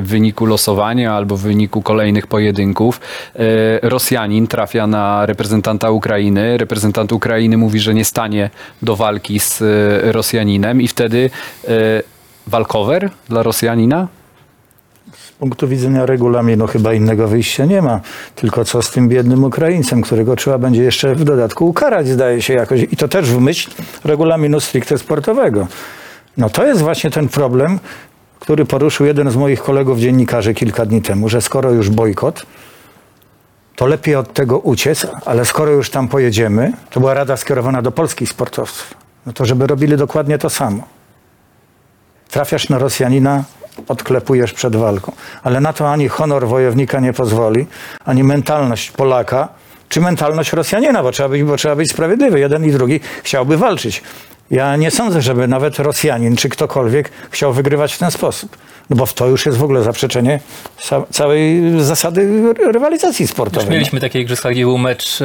w wyniku losowania albo w wyniku kolejnych pojedynków e, Rosjanin trafia na reprezentanta Ukrainy, reprezentant Ukrainy mówi, że nie stanie do walki z e, Rosjaninem i wtedy walkover dla Rosjanina? Z punktu widzenia regulaminu chyba innego wyjścia nie ma. Tylko co z tym biednym Ukraińcem, którego trzeba będzie jeszcze w dodatku ukarać, zdaje się jakoś. I to też w myśl regulaminu stricte sportowego. No to jest właśnie ten problem, który poruszył jeden z moich kolegów dziennikarzy kilka dni temu, że skoro już bojkot, to lepiej od tego uciec, ale skoro już tam pojedziemy, to była rada skierowana do polskich sportowców, no to żeby robili dokładnie to samo. Trafiasz na Rosjanina, odklepujesz przed walką. Ale na to ani honor wojownika nie pozwoli, ani mentalność Polaka, czy mentalność Rosjanina, bo trzeba być, bo trzeba być sprawiedliwy. Jeden i drugi chciałby walczyć. Ja nie sądzę, żeby nawet Rosjanin czy ktokolwiek chciał wygrywać w ten sposób. No bo w to już jest w ogóle zaprzeczenie ca- całej zasady rywalizacji sportowej. Mieliśmy takie igrzyska, gdzie był mecz,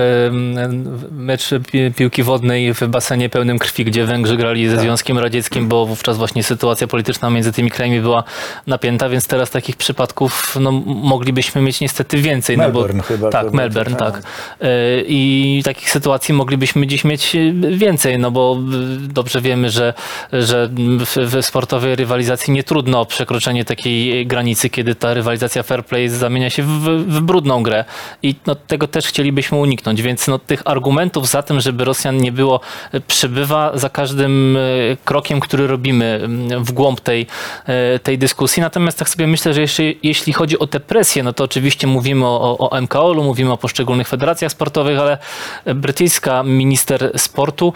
mecz pi- piłki wodnej w basenie pełnym krwi, gdzie Węgrzy grali Tak. ze Związkiem Radzieckim, bo wówczas właśnie sytuacja polityczna między tymi krajami była napięta, więc teraz takich przypadków no, moglibyśmy mieć niestety więcej. Melbourne no bo, chyba Tak, Melbourne, tak. tak. E, I takich sytuacji moglibyśmy dziś mieć e, więcej, no bo e, dobrze wiemy, że, że w, w sportowej rywalizacji nie trudno o przekroczenie takiej granicy, kiedy ta rywalizacja fair play zamienia się w, w brudną grę i no, tego też chcielibyśmy uniknąć, więc no, tych argumentów za tym, żeby Rosjan nie było, przybywa za każdym e, krokiem, który robimy m, w głąb tej, e, tej dyskusji. Natomiast tak sobie myślę, że jeszcze, jeśli chodzi o tę presję, no to oczywiście mówimy o, o MKOL-u, mówimy o poszczególnych federacjach sportowych, ale brytyjska minister sportu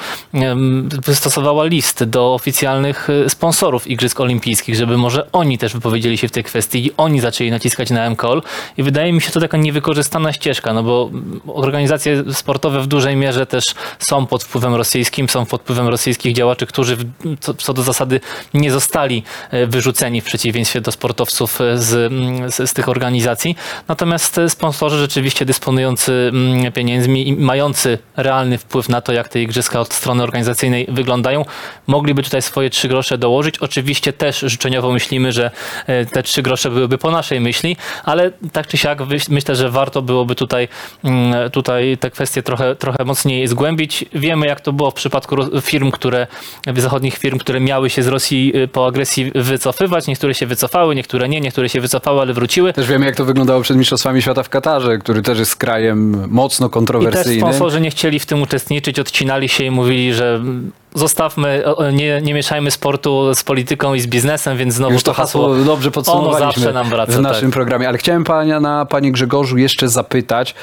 wystosowała list do oficjalnych e, sponsorów Igrzysk Olimpijskich, żeby może oni też wypowiedzieli się w tej kwestii i oni zaczęli naciskać na MKOL i wydaje mi się to taka niewykorzystana ścieżka, no bo organizacje sportowe w dużej mierze też są pod wpływem rosyjskim, są pod wpływem rosyjskich działaczy, którzy co do zasady nie zostali e, wyrzuceni w przeciwieństwie do sportowców e, z, mm, z, z tych organizacji. Natomiast e, sponsorzy rzeczywiście dysponujący mm, pieniędzmi i mający realny wpływ na to, jak te igrzyska od strony organizacyjnej wyglądają, oglądają, mogliby tutaj swoje trzy grosze dołożyć. Oczywiście też życzeniowo myślimy, że e, te trzy grosze byłyby po naszej myśli, ale tak czy siak myślę, że warto byłoby tutaj, mm, tutaj te kwestie trochę, trochę mocniej zgłębić. Wiemy, jak to było w przypadku firm, które, zachodnich firm, które miały się z Rosji y, po agresji wycofywać. Niektóre się wycofały, niektóre nie, niektóre się wycofały, ale wróciły. Też wiemy, jak to wyglądało przed Mistrzostwami Świata w Katarze, który też jest krajem mocno I też kontrowersyjnym. sponsorzy nie chcieli w tym uczestniczyć, odcinali się i mówili, że mm, zostawmy, nie, nie mieszajmy sportu z polityką i z biznesem, więc znowu Już to hasło dobrze podsumowaliśmy ono zawsze nam wraca. w naszym tak. programie. Ale chciałem pana, na panie Grzegorzu jeszcze zapytać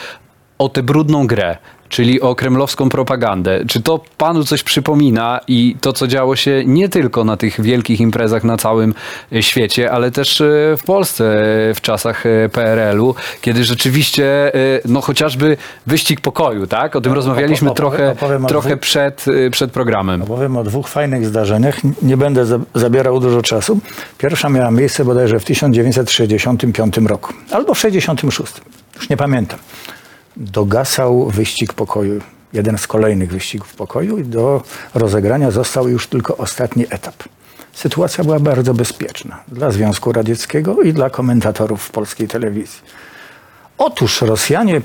o tę brudną grę, czyli o kremlowską propagandę. Czy to panu coś przypomina i to, co działo się nie tylko na tych wielkich imprezach na całym e, świecie, ale też e, w Polsce e, w czasach PRL-u, kiedy rzeczywiście, no chociażby wyścig pokoju, tak? O tym rozmawialiśmy opo- trochę, opowiem trochę dwóch- przed, przed programem. Opowiem o dwóch fajnych zdarzeniach. Nie będę za- zabierał dużo czasu. Pierwsza miała miejsce bodajże w 1965 roku. Albo w 66. Już nie pamiętam. Dogasał wyścig pokoju. Jeden z kolejnych wyścigów pokoju i do rozegrania został już tylko ostatni etap. Sytuacja była bardzo bezpieczna dla Związku Radzieckiego i dla komentatorów w polskiej telewizji. Otóż Rosjanie,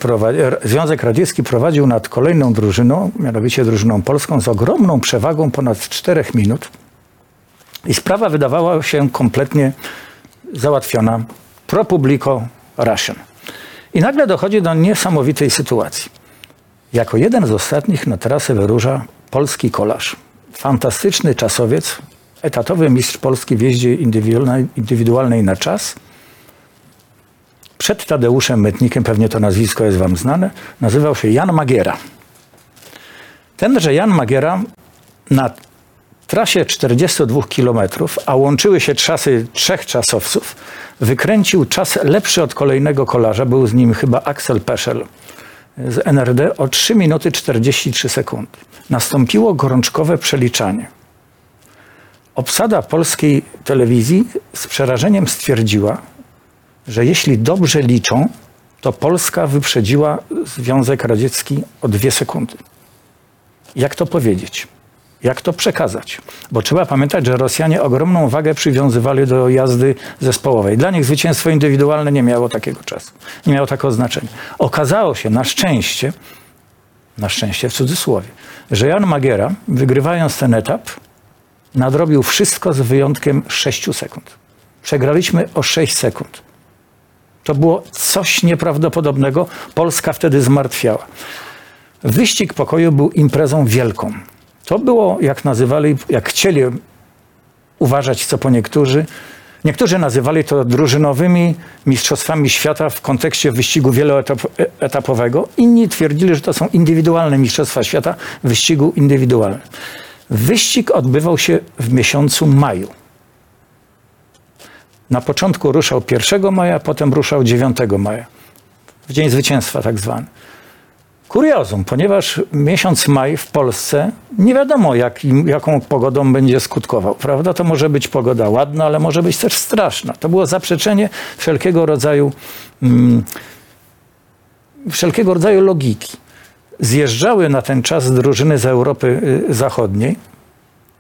Związek Radziecki prowadził nad kolejną drużyną, mianowicie drużyną polską, z ogromną przewagą ponad 4 minut. I sprawa wydawała się kompletnie załatwiona pro publico Russian. I nagle dochodzi do niesamowitej sytuacji. Jako jeden z ostatnich na trasę wyrusza polski kolarz. Fantastyczny czasowiec, etatowy mistrz Polski w jeździe indywidualnej, na czas – przed Tadeuszem Mytnikiem, pewnie to nazwisko jest wam znane, nazywał się Jan Magiera. Tenże Jan Magiera na trasie 42 km, a łączyły się czasy trzech czasowców, wykręcił czas lepszy od kolejnego kolarza, był z nim chyba Axel Peszel z NRD o 3 minuty 43 sekundy. Nastąpiło gorączkowe przeliczanie. Obsada polskiej telewizji z przerażeniem stwierdziła, że jeśli dobrze liczą, to Polska wyprzedziła Związek Radziecki o dwie sekundy. Jak to powiedzieć? Jak to przekazać? Bo trzeba pamiętać, że Rosjanie ogromną wagę przywiązywali do jazdy zespołowej. Dla nich zwycięstwo indywidualne nie miało takiego czasu, nie miało takiego znaczenia. Okazało się na szczęście, na szczęście w cudzysłowie, że Jan Magiera, wygrywając ten etap, nadrobił wszystko z wyjątkiem 6 sekund. Przegraliśmy o 6 sekund. To było coś nieprawdopodobnego. Polska wtedy zmartwiała. Wyścig pokoju był imprezą wielką. To było, jak nazywali, jak chcieli uważać, co po niektórzy. Niektórzy nazywali to drużynowymi mistrzostwami świata w kontekście wyścigu wieloetapowego. Inni twierdzili, że to są indywidualne mistrzostwa świata w wyścigu indywidualnym. Wyścig odbywał się w miesiącu maju. Na początku ruszał 1 maja, potem ruszał 9 maja. W dzień zwycięstwa tak zwany. Kuriozum, ponieważ miesiąc maj w Polsce nie wiadomo jak, jaką pogodą będzie skutkował, prawda? To może być pogoda ładna, ale może być też straszna. To było zaprzeczenie wszelkiego rodzaju, mm, wszelkiego rodzaju logiki. Zjeżdżały na ten czas drużyny z Europy y, Zachodniej,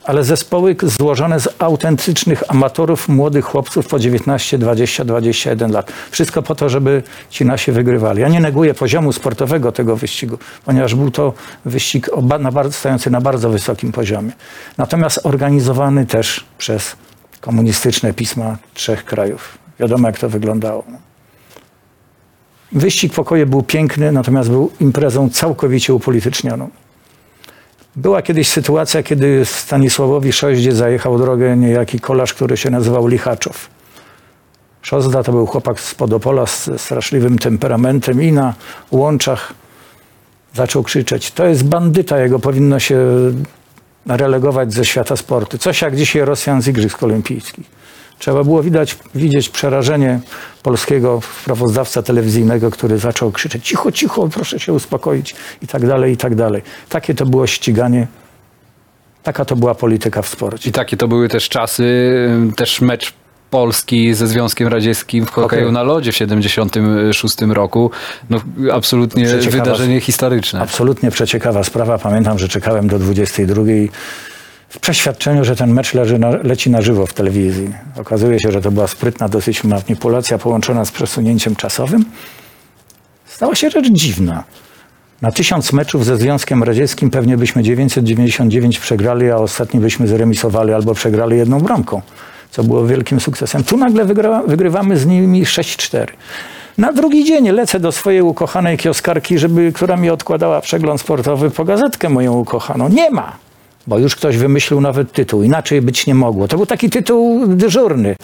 ale zespoły złożone z autentycznych amatorów, młodych chłopców po 19, 20, 21 lat. Wszystko po to, żeby ci nasi wygrywali. Ja nie neguję poziomu sportowego tego wyścigu, ponieważ był to wyścig na bardzo, stojący na bardzo wysokim poziomie. Natomiast organizowany też przez komunistyczne pisma trzech krajów. Wiadomo, jak to wyglądało. Wyścig pokoju był piękny, natomiast był imprezą całkowicie upolitycznioną. Była kiedyś sytuacja, kiedy Stanisławowi Szoździe zajechał drogę niejaki kolarz, który się nazywał Lichaczow. Szozda to był chłopak z Podopola z straszliwym temperamentem i na łączach zaczął krzyczeć, to jest bandyta, jego powinno się relegować ze świata sportu. Coś jak dzisiaj Rosjan z Igrzysk Olimpijskich. Trzeba było widać, widzieć przerażenie polskiego sprawozdawca telewizyjnego, który zaczął krzyczeć cicho, cicho, proszę się uspokoić i tak dalej, i tak dalej. Takie to było ściganie, taka to była polityka w sporcie. I takie to były też czasy, y, też mecz Polski ze Związkiem Radzieckim w hokeju Okej. na lodzie w 76 roku. No, absolutnie Przeciekawa- wydarzenie historyczne. Absolutnie przeciekawa sprawa. Pamiętam, że czekałem do 22 w przeświadczeniu, że ten mecz leży na, leci na żywo w telewizji. Okazuje się, że to była sprytna dosyć manipulacja połączona z przesunięciem czasowym. Stała się rzecz dziwna. Na tysiąc meczów ze Związkiem Radzieckim pewnie byśmy 999 przegrali, a ostatni byśmy zremisowali albo przegrali jedną bramką, co było wielkim sukcesem. Tu nagle wygra, wygrywamy z nimi 6-4. Na drugi dzień lecę do swojej ukochanej kioskarki, żeby, która mi odkładała przegląd sportowy po gazetkę moją ukochaną. Nie ma, bo już ktoś wymyślił nawet tytuł. Inaczej być nie mogło. To był taki tytuł dyżurny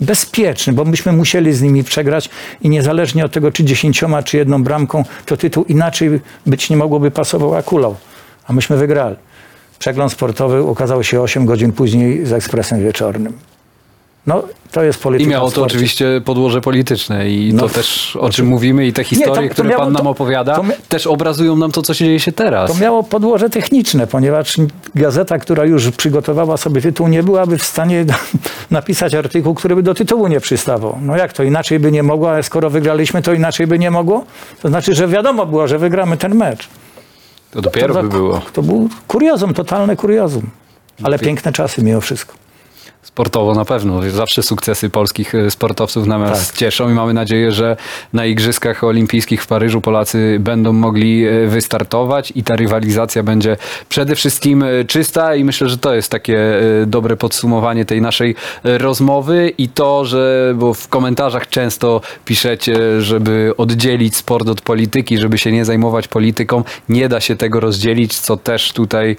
bezpieczny, bo myśmy musieli z nimi przegrać i niezależnie od tego, czy dziesięcioma, czy jedną bramką, to tytuł inaczej być nie mogłoby pasował kulał. A myśmy wygrali. Przegląd sportowy ukazał się 8 godzin później z ekspresem wieczornym. No, to jest I polityka miało w to oczywiście podłoże polityczne i No, to też o czym mówimy i te historie, to które miało pan nam to- opowiada, to też obrazują nam to, co się dzieje się teraz. To miało podłoże techniczne, ponieważ gazeta, która już przygotowała sobie tytuł, nie byłaby w stanie *laughs* napisać artykuł, który by do tytułu nie przystawał. No jak to inaczej by nie mogło, ale skoro wygraliśmy, to inaczej by nie mogło? To znaczy, że wiadomo było, że wygramy ten mecz. To dopiero to, by było. To był kuriozum, totalne kuriozum. Ale piękne czasy mimo wszystko. Sportowo na pewno. Zawsze sukcesy polskich e, sportowców nas Tak. cieszą i mamy nadzieję, że na Igrzyskach Olimpijskich w Paryżu Polacy będą mogli e, wystartować i ta rywalizacja będzie przede wszystkim e, czysta i myślę, że to jest takie dobre podsumowanie tej naszej rozmowy i to, że bo w komentarzach często piszecie, żeby oddzielić sport od polityki, żeby się nie zajmować polityką. Nie da się tego rozdzielić, co też tutaj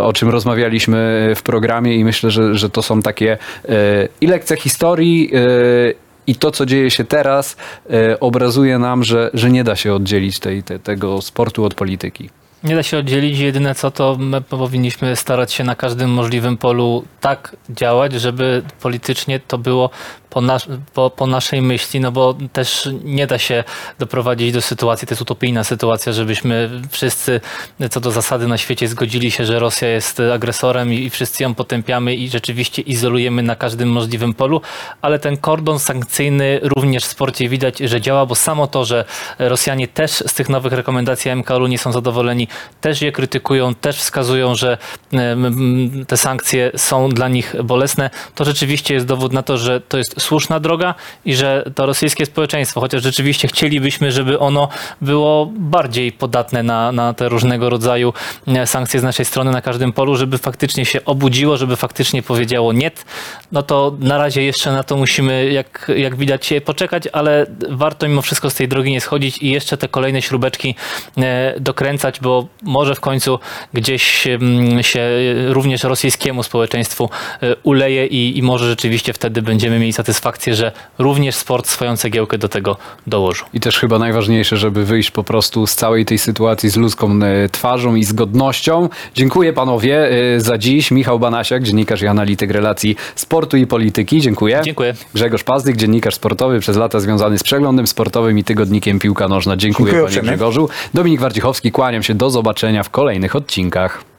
o czym rozmawialiśmy w programie i myślę, że, że to są takie e, i lekcja historii e, i to, co dzieje się teraz, e, obrazuje nam, że, że nie da się oddzielić tej, te, tego sportu od polityki. Nie da się oddzielić. Jedyne co to my powinniśmy starać się na każdym możliwym polu tak działać, żeby politycznie to było po, nas, po, po naszej myśli, no bo też nie da się doprowadzić do sytuacji, to jest utopijna sytuacja, żebyśmy wszyscy co do zasady na świecie zgodzili się, że Rosja jest agresorem i, i wszyscy ją potępiamy i rzeczywiście izolujemy na każdym możliwym polu, ale ten kordon sankcyjny również w sporcie widać, że działa, bo samo to, że Rosjanie też z tych nowych rekomendacji MKOL-u nie są zadowoleni, też je krytykują, też wskazują, że te sankcje są dla nich bolesne, to rzeczywiście jest dowód na to, że to jest słuszna droga i że to rosyjskie społeczeństwo, chociaż rzeczywiście chcielibyśmy, żeby ono było bardziej podatne na, na te różnego rodzaju e, sankcje z naszej strony na każdym polu, żeby faktycznie się obudziło, żeby faktycznie powiedziało nie, no to na razie jeszcze na to musimy, jak, jak widać, poczekać, ale warto mimo wszystko z tej drogi nie schodzić i jeszcze te kolejne śrubeczki e, dokręcać, bo może w końcu gdzieś się również rosyjskiemu społeczeństwu e, uleje i, i może rzeczywiście wtedy będziemy mieli satysfakcję, że również sport swoją cegiełkę do tego dołożył. I też chyba najważniejsze, żeby wyjść po prostu z całej tej sytuacji z ludzką e, twarzą i z godnością. Dziękuję panowie e, za dziś. Michał Banasiak, dziennikarz i analityk relacji sportu i polityki. Dziękuję. Dziękuję. Grzegorz Pazdyk, dziennikarz sportowy, przez lata związany z przeglądem sportowym i tygodnikiem Piłka Nożna. Dziękuję, Dziękuję panie. Grzegorzu. Dominik Warcichowski, kłaniam się. Do zobaczenia w kolejnych odcinkach.